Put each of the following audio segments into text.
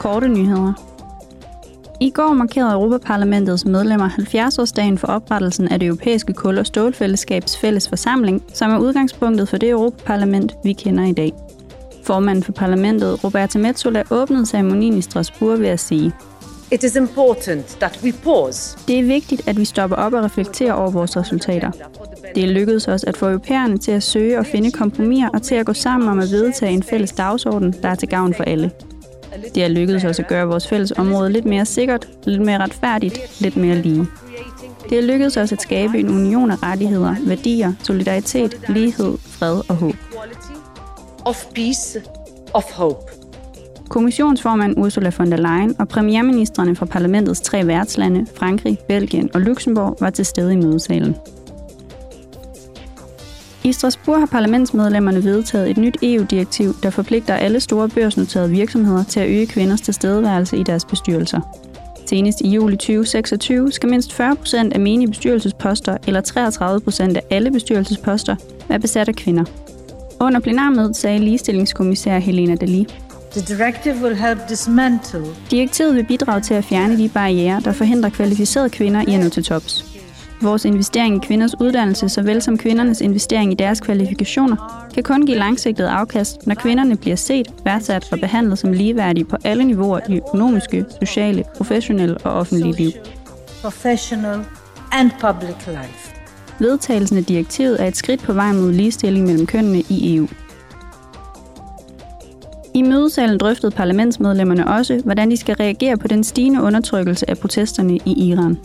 korte nyheder. I går markerede Europaparlamentets medlemmer 70-årsdagen for oprettelsen af det europæiske kul- og stålfællesskabs fælles forsamling, som er udgangspunktet for det Europaparlament, vi kender i dag. Formanden for parlamentet, Roberta Metsola, åbnede ceremonien i Strasbourg ved at sige, It is important that we pause. Det er vigtigt, at vi stopper op og reflekterer over vores resultater. Det er lykkedes os at få europæerne til at søge og finde kompromiser og til at gå sammen om at vedtage en fælles dagsorden, der er til gavn for alle. Det er lykkedes os at gøre vores fælles område lidt mere sikkert, lidt mere retfærdigt, lidt mere lige. Det er lykkedes os at skabe en union af rettigheder, værdier, solidaritet, lighed, fred og håb. Of peace, of hope. Kommissionsformand Ursula von der Leyen og premierministerne fra parlamentets tre værtslande, Frankrig, Belgien og Luxembourg, var til stede i mødesalen. I Strasbourg har parlamentsmedlemmerne vedtaget et nyt EU-direktiv, der forpligter alle store børsnoterede virksomheder til at øge kvinders tilstedeværelse i deres bestyrelser. Senest i juli 2026 skal mindst 40 procent af menige bestyrelsesposter eller 33 procent af alle bestyrelsesposter være besat af kvinder. Under plenarmødet sagde ligestillingskommissær Helena Dali, The directive will help dismantle Direktivet vil bidrage til at fjerne de barriere, der forhindrer kvalificerede kvinder i at nå til tops. Vores investering i kvinders uddannelse, såvel som kvindernes investering i deres kvalifikationer, kan kun give langsigtet afkast, når kvinderne bliver set, værdsat og behandlet som ligeværdige på alle niveauer i økonomiske, sociale, professionelle og offentlige liv. professional and public life. Vedtagelsen af direktivet er et skridt på vejen mod ligestilling mellem kønnene i EU. I mødesalen drøftede parlamentsmedlemmerne også, hvordan de skal reagere på den stigende undertrykkelse af protesterne i Iran.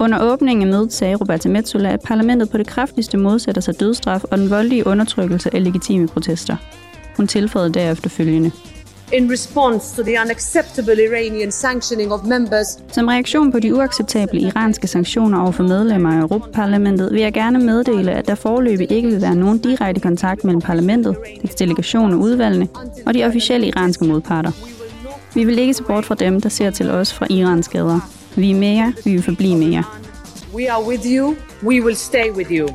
Under åbningen af mødet sagde Roberta Metsola, at parlamentet på det kraftigste modsætter sig dødsstraf og den voldelige undertrykkelse af legitime protester. Hun tilføjede derefter følgende. In response to the unacceptable Iranian sanctioning of members Som reaktion på de uacceptable iranske sanktioner over for medlemmer af Europaparlamentet vil jeg gerne meddele, at der foreløbig ikke vil være nogen direkte kontakt mellem parlamentet, dets delegation og udvalgene og de officielle iranske modparter. Vi vil ikke se bort fra dem, der ser til os fra Irans gader. Vi er mere, vi vil forblive mere. We are with you. We will stay with you.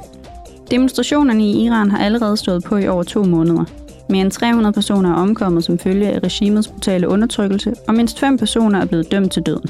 Demonstrationerne i Iran har allerede stået på i over to måneder. Mere end 300 personer er omkommet som følge af regimets brutale undertrykkelse, og mindst fem personer er blevet dømt til døden.